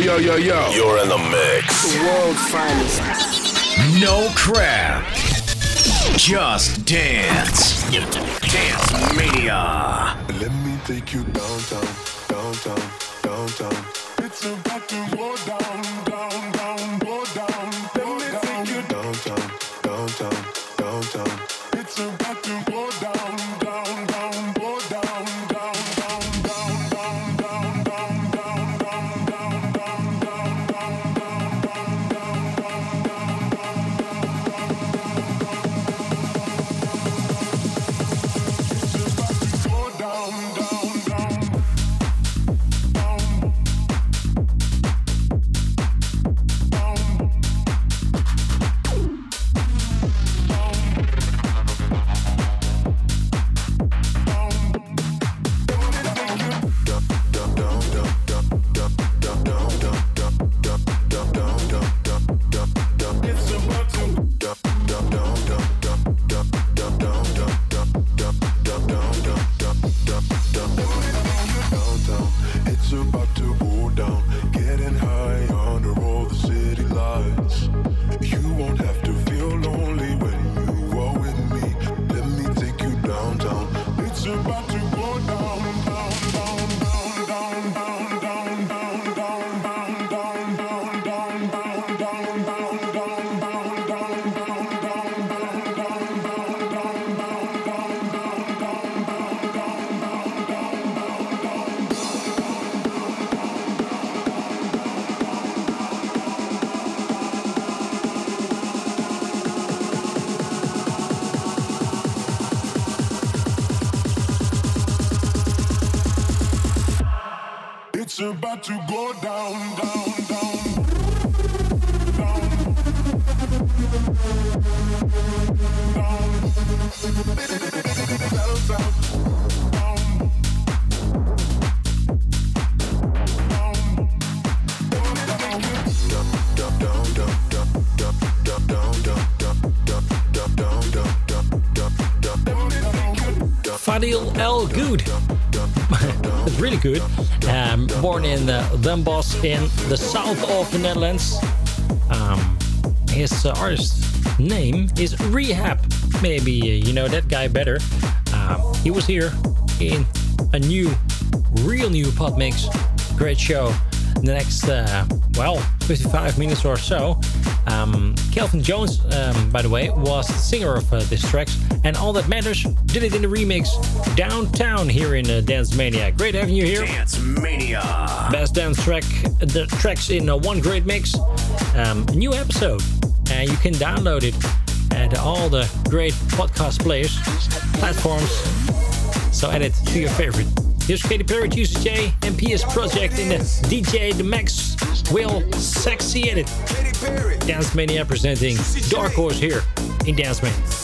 yo, yo, yo. You're in the mix. The world's finest. No crap. Just dance. Dance Mania. Let me take you downtown, downtown, downtown. It's about to go down, down, to go down, down, down. Fadil El Ghoul. Really good. Um, born in uh, Den Bosch in the south of the Netherlands. Um, his uh, artist name is Rehab. Maybe uh, you know that guy better. Um, he was here in a new, real new pod mix. Great show. The next, uh, well, 55 minutes or so. Um, Kelvin Jones, um, by the way, was the singer of uh, this track. And All That Matters did it in the remix downtown here in uh, Dance Mania. Great having you here. Dance Mania. Best dance track, the tracks in uh, one great mix. Um, new episode, and you can download it at all the great podcast players, platforms. So add it to your favorite. Here's Katy Perry, Juicy J, and PS Project in the DJ The Max Will Sexy Edit. Dance Mania presenting Dark Horse here in Dance Mania.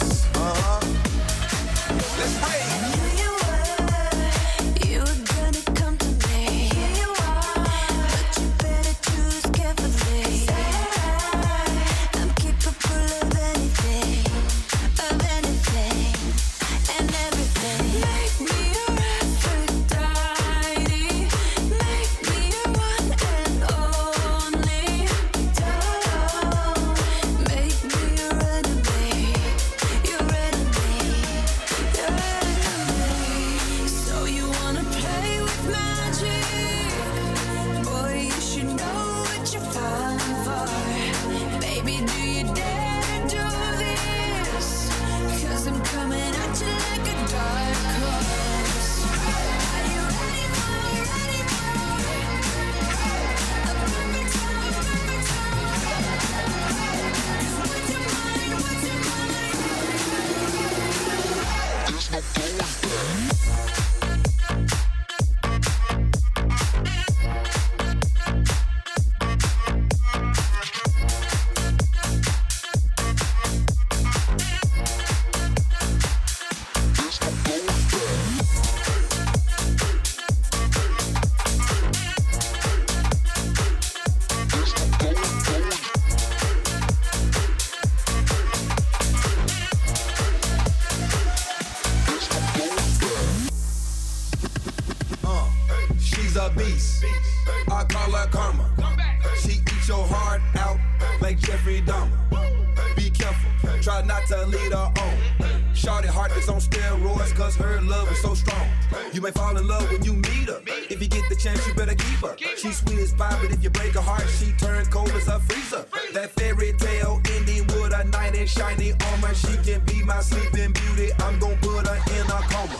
You may fall in love when you meet her. If you get the chance, you better keep her. She's sweet as pie, but if you break her heart, she turn cold as a freezer. That fairy tale ending with a knight in shiny armor. She can be my sleeping beauty. I'm gonna put her in a coma.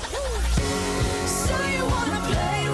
So you wanna play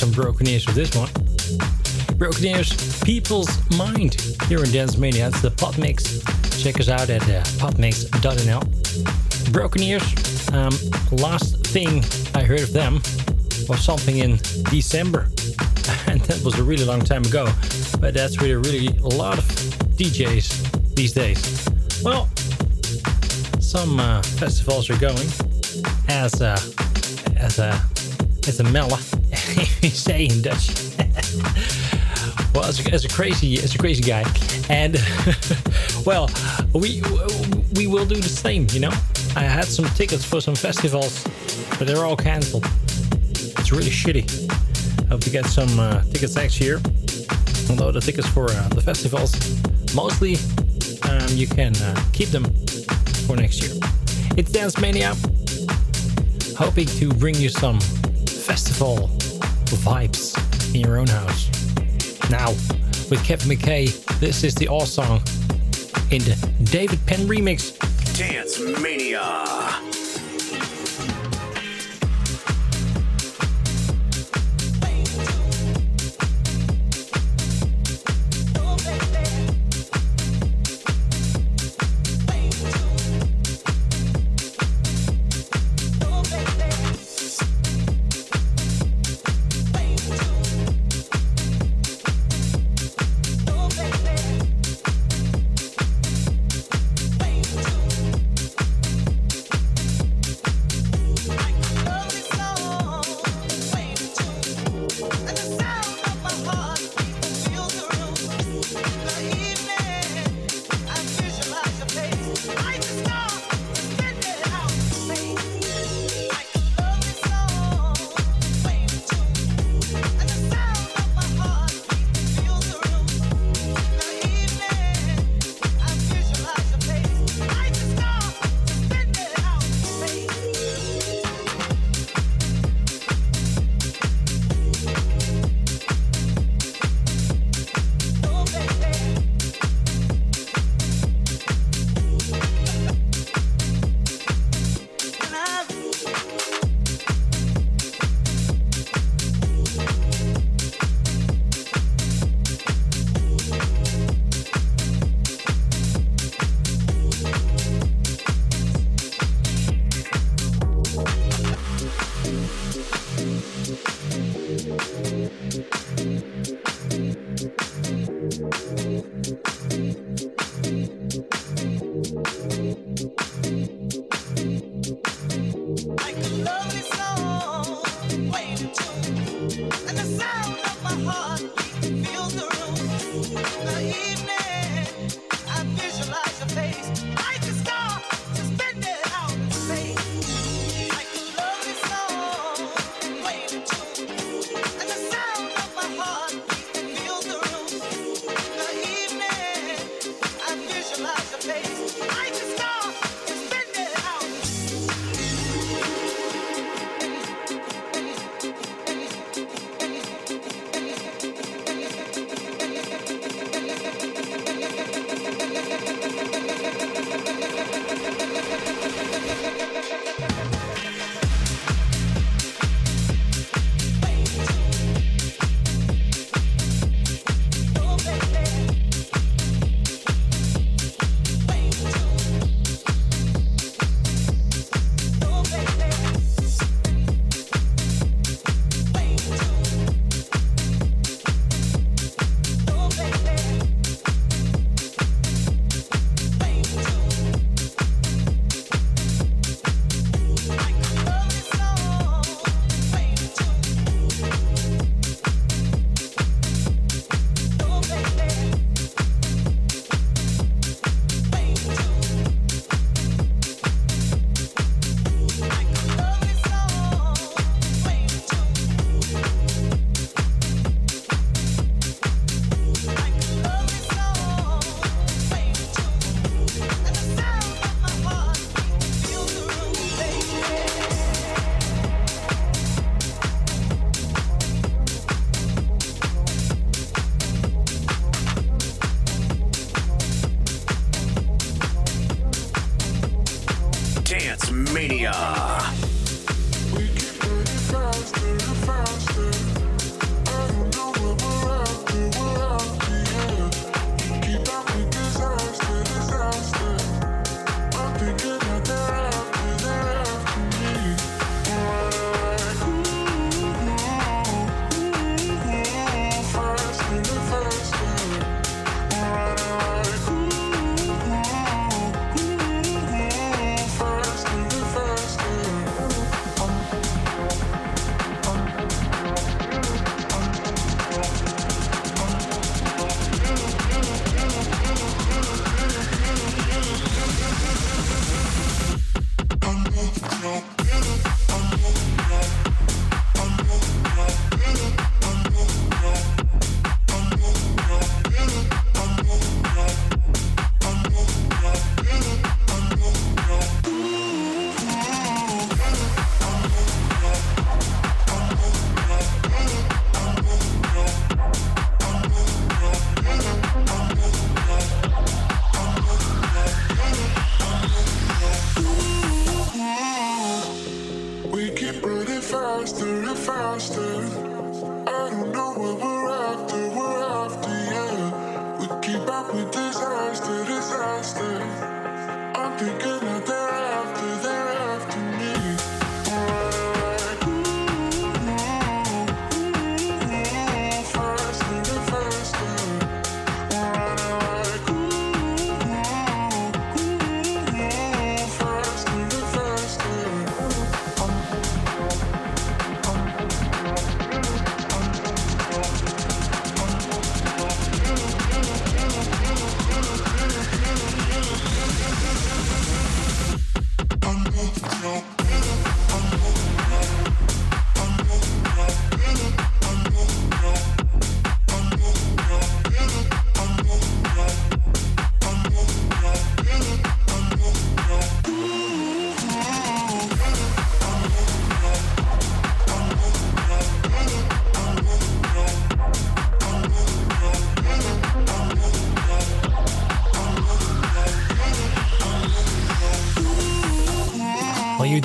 some broken ears with this one. Broken ears, People's Mind here in Dance Mania. It's the Pot Mix. Check us out at uh, potmix.nl. Broken ears, um, last thing I heard of them was something in December. and that was a really long time ago. But that's really, really a lot of DJs these days. Well, some uh, festivals are going as a, as a it's a mella. say in Dutch. well, as a, it's a crazy, as a crazy guy, and well, we we will do the same. You know, I had some tickets for some festivals, but they're all cancelled. It's really shitty. Hope to get some uh, tickets next year. Although the tickets for uh, the festivals, mostly um, you can uh, keep them for next year. It's Dance Mania. Hoping to bring you some festival vibes in your own house. Now, with Kevin McKay, this is the All Song in the David Penn remix. Dance Mania. Mania.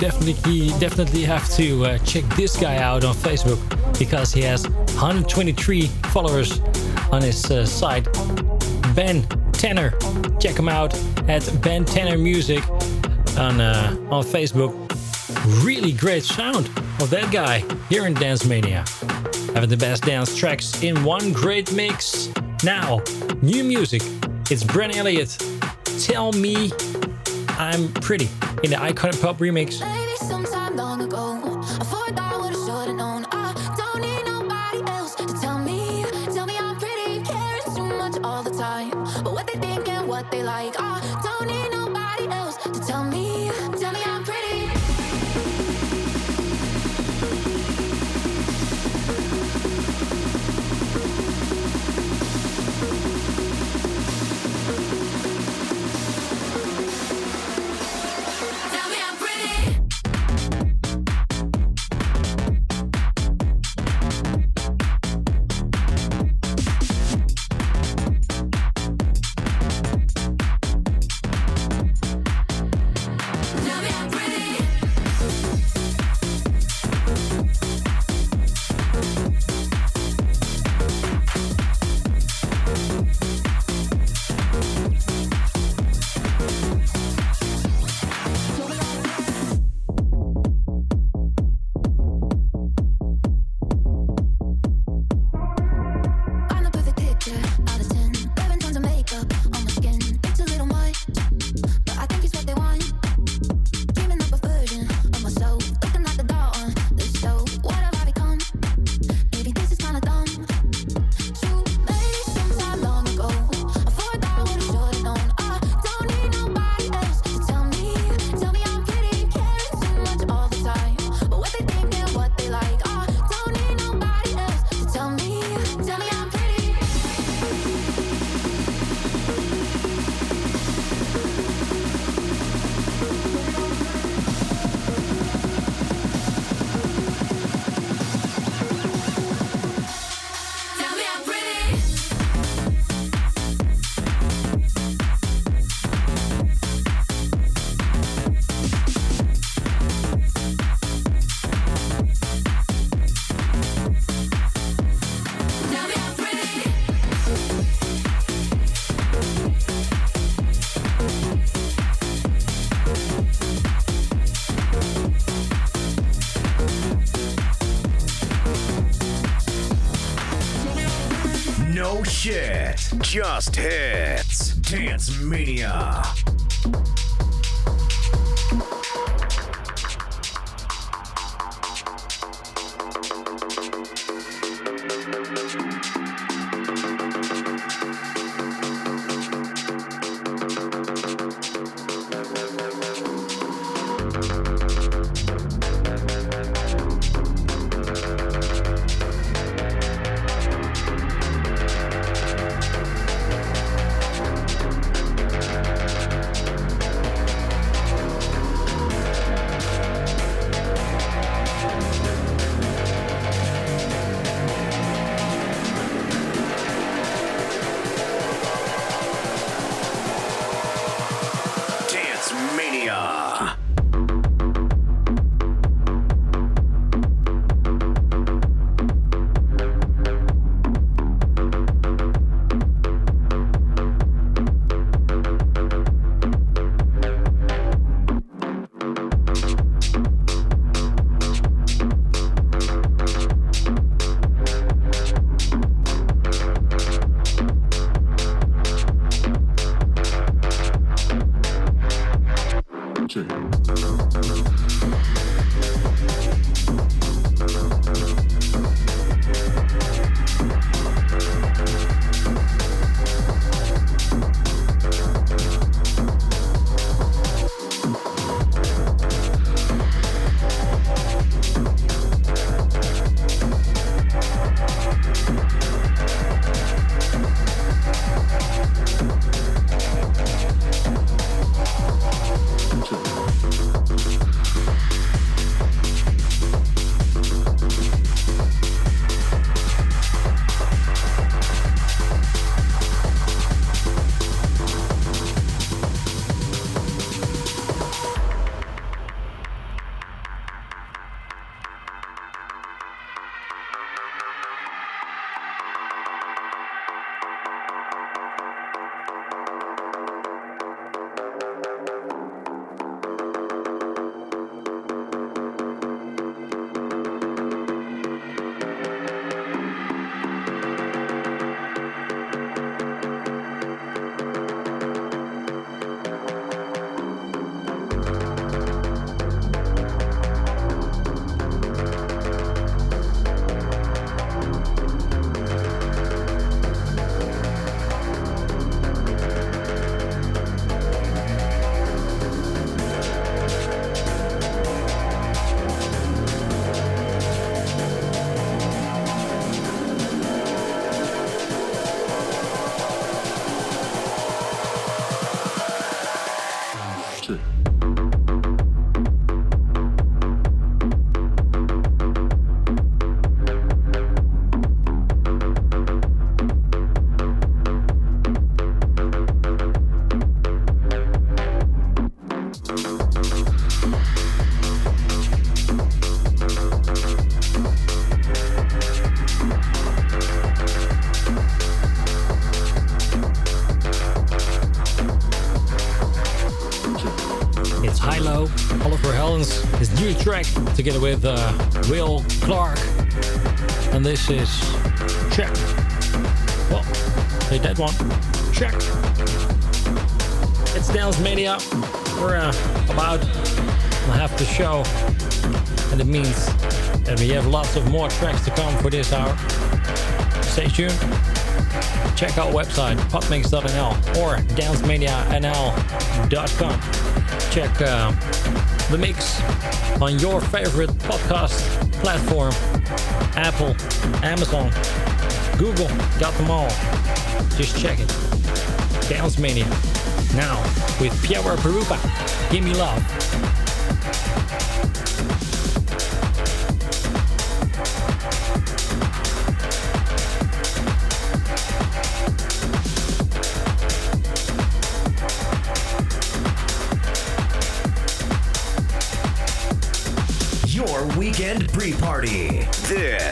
Definitely definitely have to uh, check this guy out on Facebook because he has 123 followers on his uh, site. Ben Tanner, check him out at Ben Tanner Music on uh, on Facebook. Really great sound of that guy here in Dance Mania. Having the best dance tracks in one great mix. Now, new music. It's Bren Elliott. Tell me I'm pretty in the Iconic Pop remix. They think and what they like. I don't need nobody else to tell me, Just hits. Dance Mania. Together with uh, Will Clark. And this is Check. Well, hey, that one. Check. It's Dance Mania. We're uh, about half the show. And it means that we have lots of more tracks to come for this hour. Stay tuned. Check our website, popmix.nl or dancemanianl.com. Check uh, the mix on your favorite podcast platform Apple, Amazon, Google, got them all. Just check it. Dance Mania. Now with Pierre Perupa. Give me love. This, this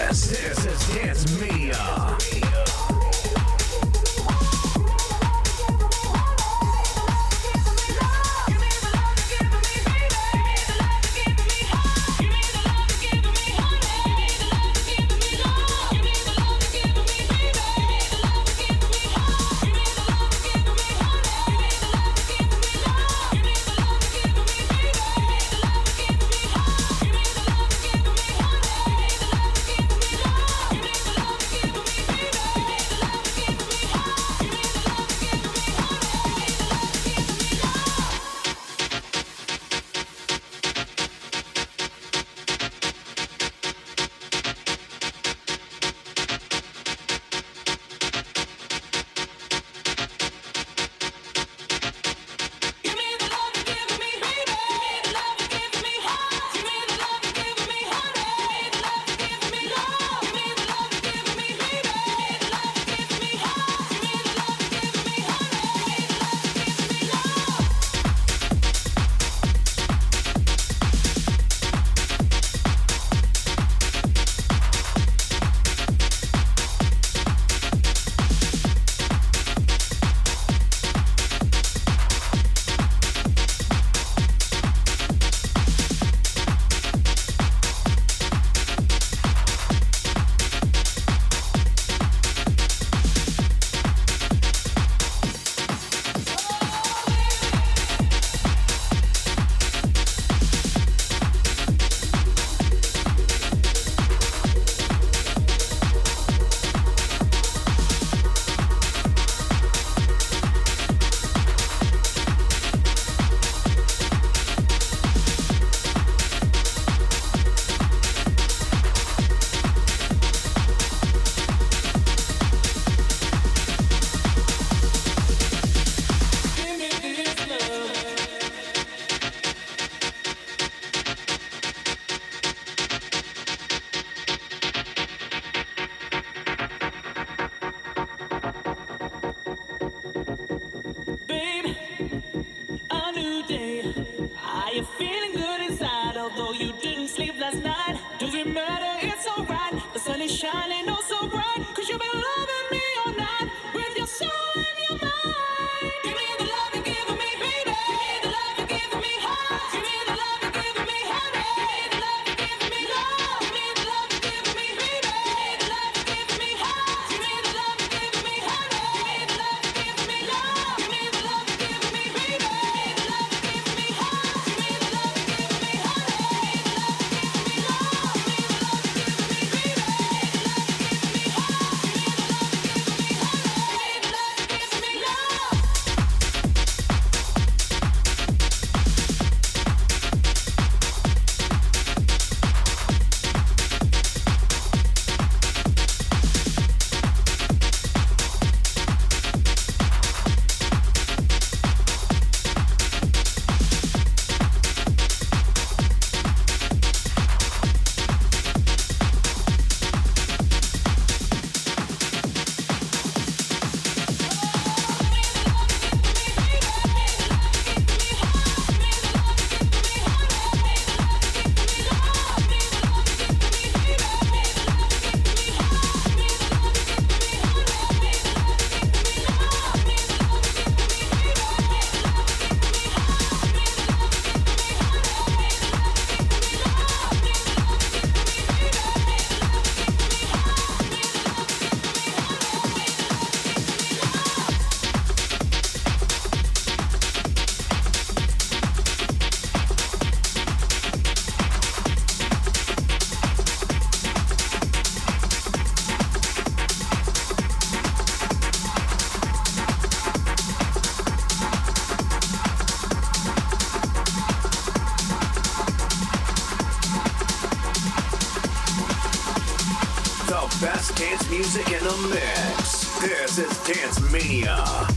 shining. Music in the mix. This is Dance Mania.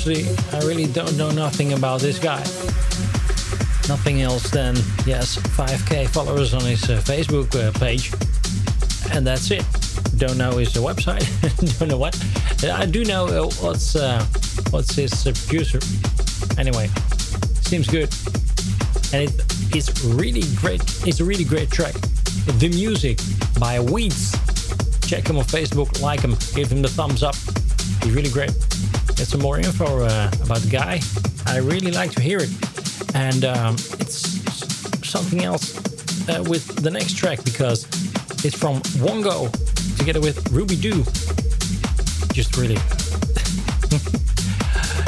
Seriously, I really don't know nothing about this guy. Nothing else than, yes, 5k followers on his uh, Facebook uh, page. And that's it. Don't know his uh, website. don't know what. I do know uh, what's uh, what's his uh, producer. Anyway, seems good. And it, it's really great. It's a really great track. The music by Weeds. Check him on Facebook, like him, give him the thumbs up. He's really great get some more info uh, about the guy, I really like to hear it. And um, it's something else uh, with the next track because it's from Wongo together with Ruby Doo. Just really,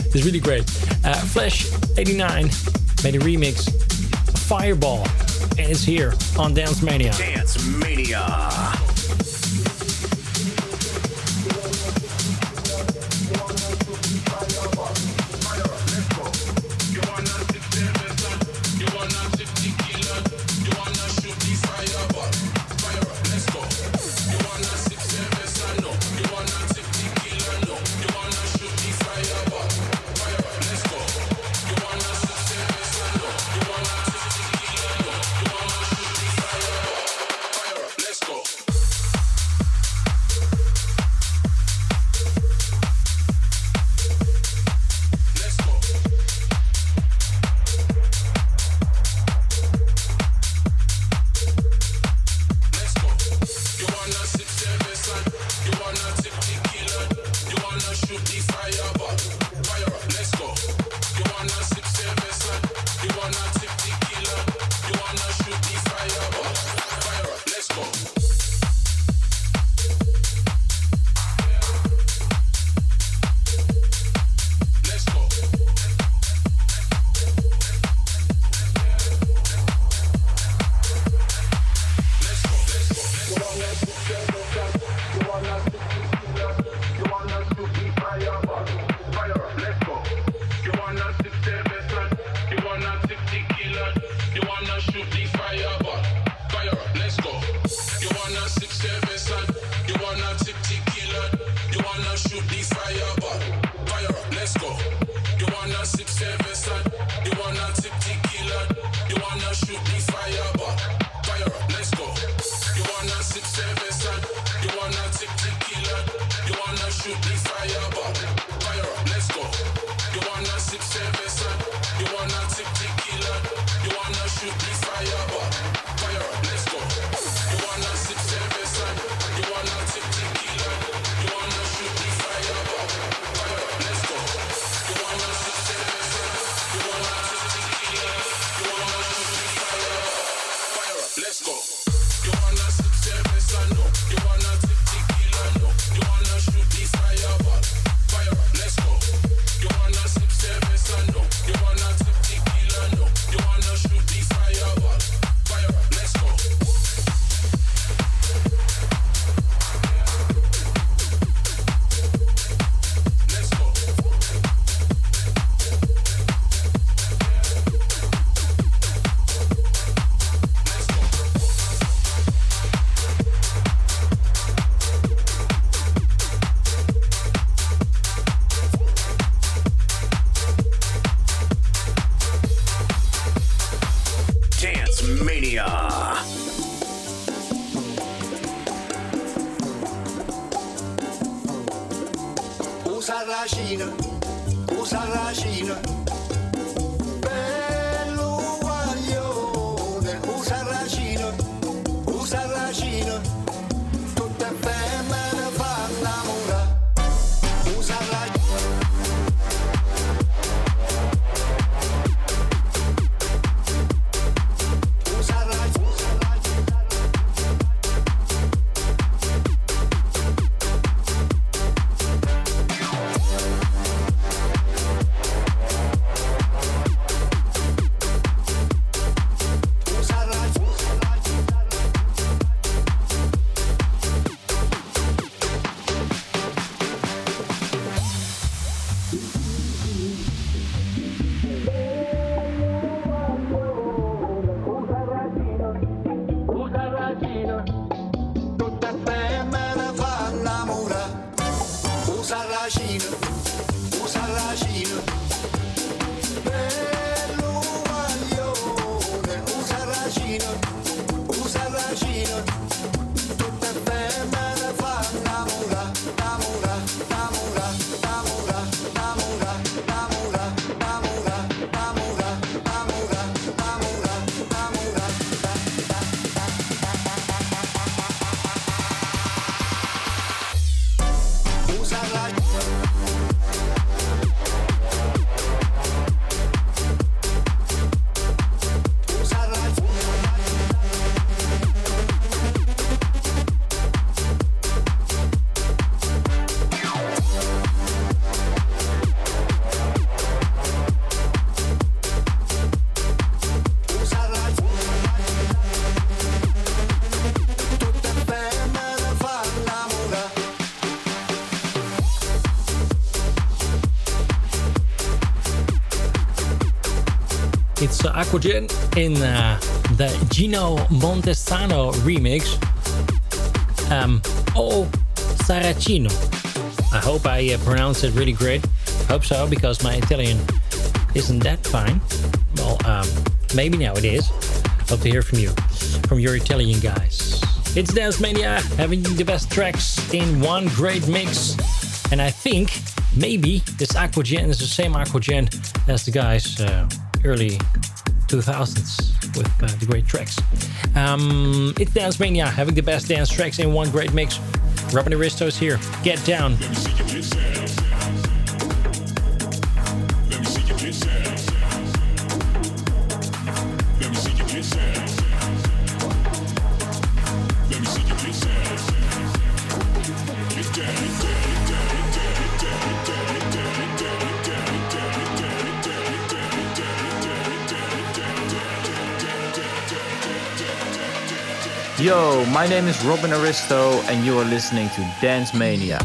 it's really great. Uh, Flash 89 made a remix, Fireball, and it's here on Dance Mania. Dance Mania. らしいなおさらしいな Aquagen in uh, the Gino Montesano remix. Um, oh, Saracino. I hope I uh, pronounce it really great. Hope so, because my Italian isn't that fine. Well, um, maybe now it is. Hope to hear from you, from your Italian guys. It's Dance Mania, having the best tracks in one great mix. And I think maybe this Aquagen is the same Aquagen as the guys uh, early 2000s with uh, the great tracks. Um, it's Dance Mania, having the best dance tracks in one great mix. Robin Aristos here. Get down. Yo, my name is Robin Aristo, and you are listening to Dance Mania.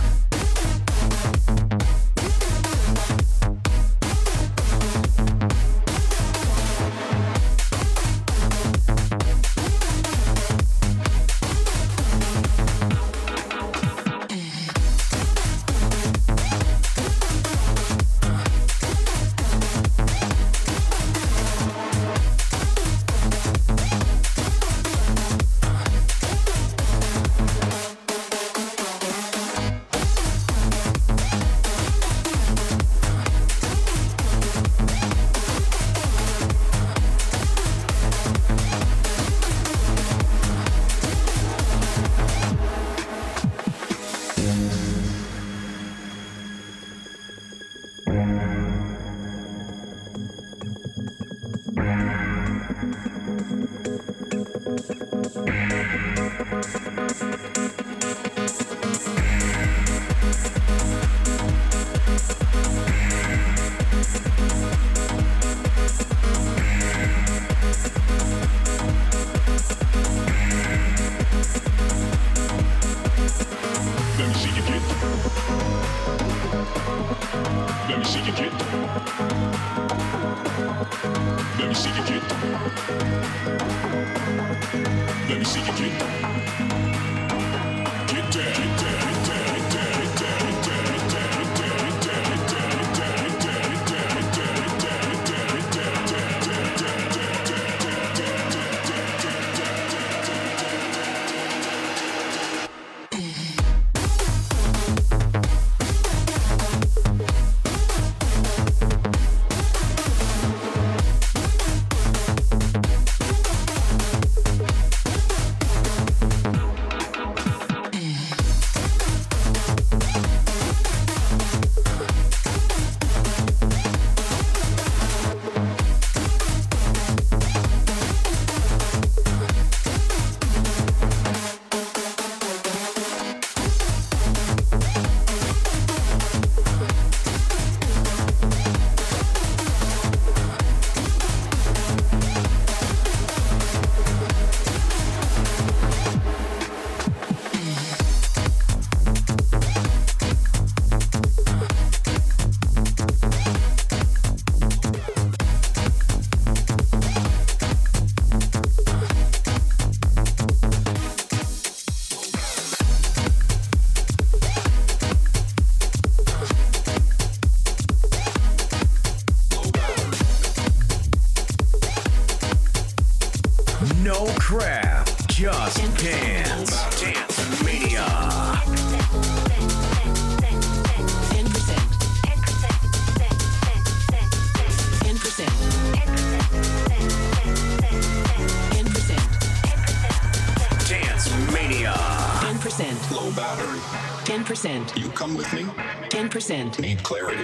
10%. Need clarity.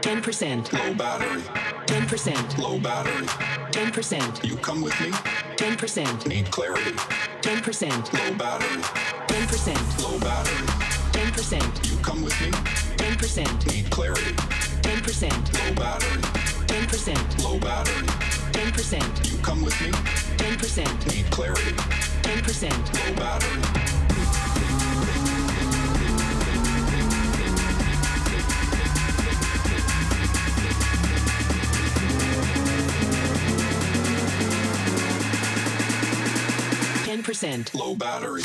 10%. Low battery. 10%. Low battery. 10%. You come with me. 10%. Need clarity. 10%. Low battery. 10%. Low battery. 10%. You come with me. 10%. Need clarity. 10%. Low battery. 10%. Low battery. 10%. You come with me. 10%. Need clarity. 10%. Low battery. percent. low battery.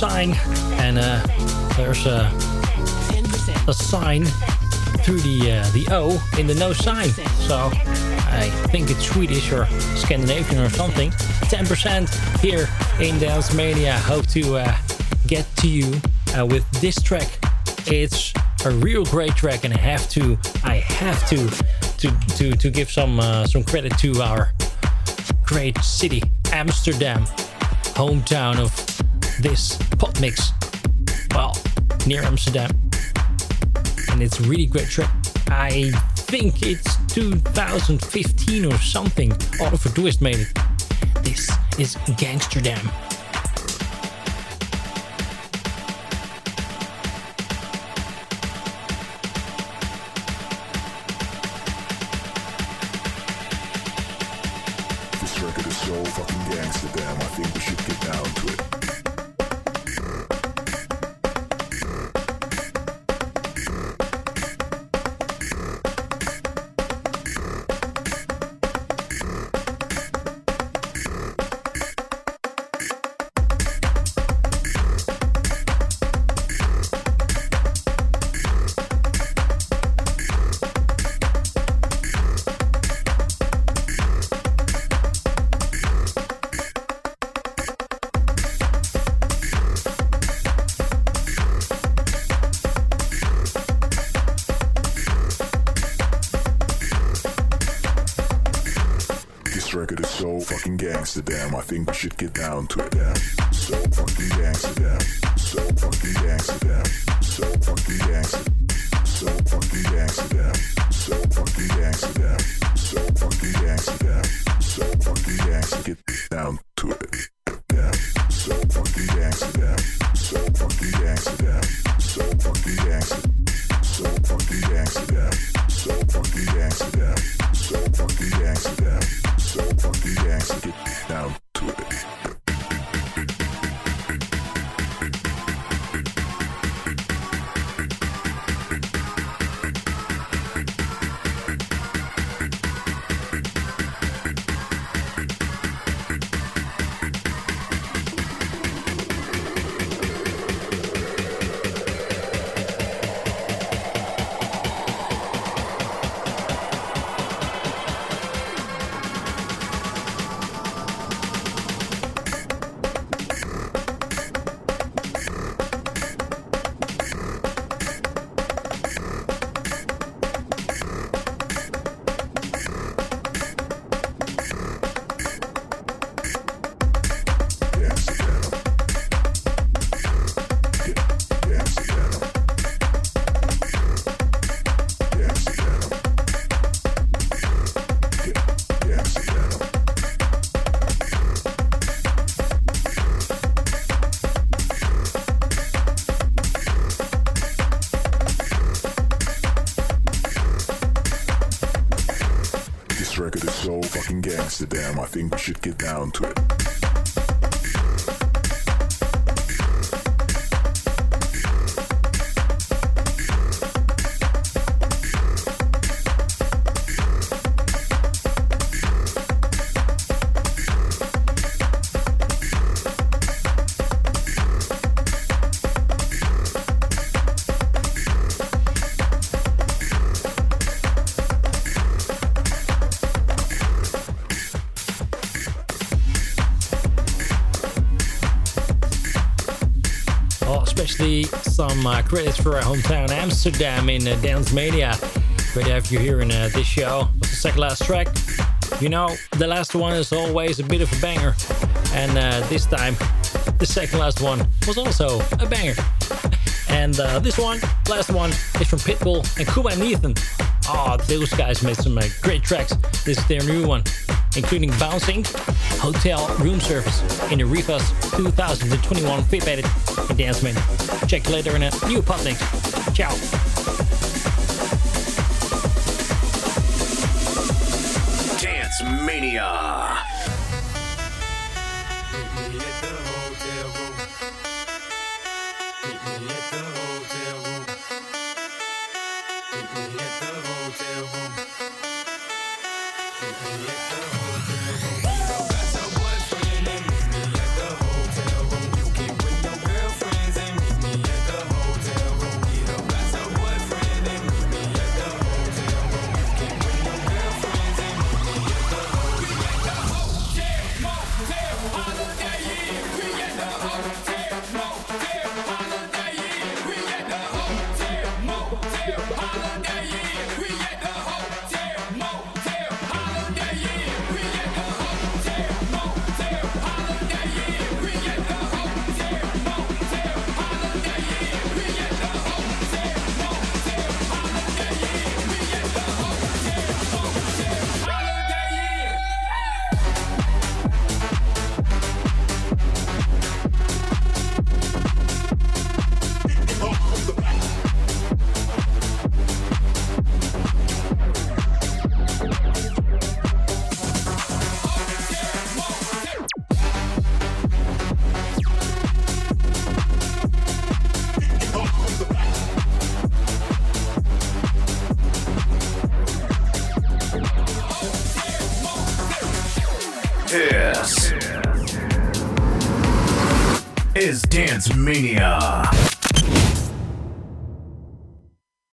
Sign. And uh, there's a, a sign through the uh, the O in the no sign. So I think it's Swedish or Scandinavian or something. 10% here in Dance Mania. Hope to uh, get to you uh, with this track. It's a real great track, and I have to, I have to, to to to give some uh, some credit to our great city, Amsterdam, hometown of this pop mix. Well, near Amsterdam and it's really great track. I think it's 2015 or something. Oliver Twist made it. This is Gangsterdam. Damn. I think we should get down to it. So fucking gangster. So fucking gangster. So fucking gangster. Think we should get down to it. Some uh, credits for our hometown Amsterdam in uh, Dance Mania. Great to have you here in uh, this show. What's the second last track? You know, the last one is always a bit of a banger. And uh, this time, the second last one was also a banger. And uh, this one, last one, is from Pitbull and Kuba and Neitan. Oh, those guys made some uh, great tracks. This is their new one, including Bounce Inc., Hotel Room Service in the Rivas 2021 Fit Edit and Dance Mania. Check later in a new next. Ciao. Dance Mania.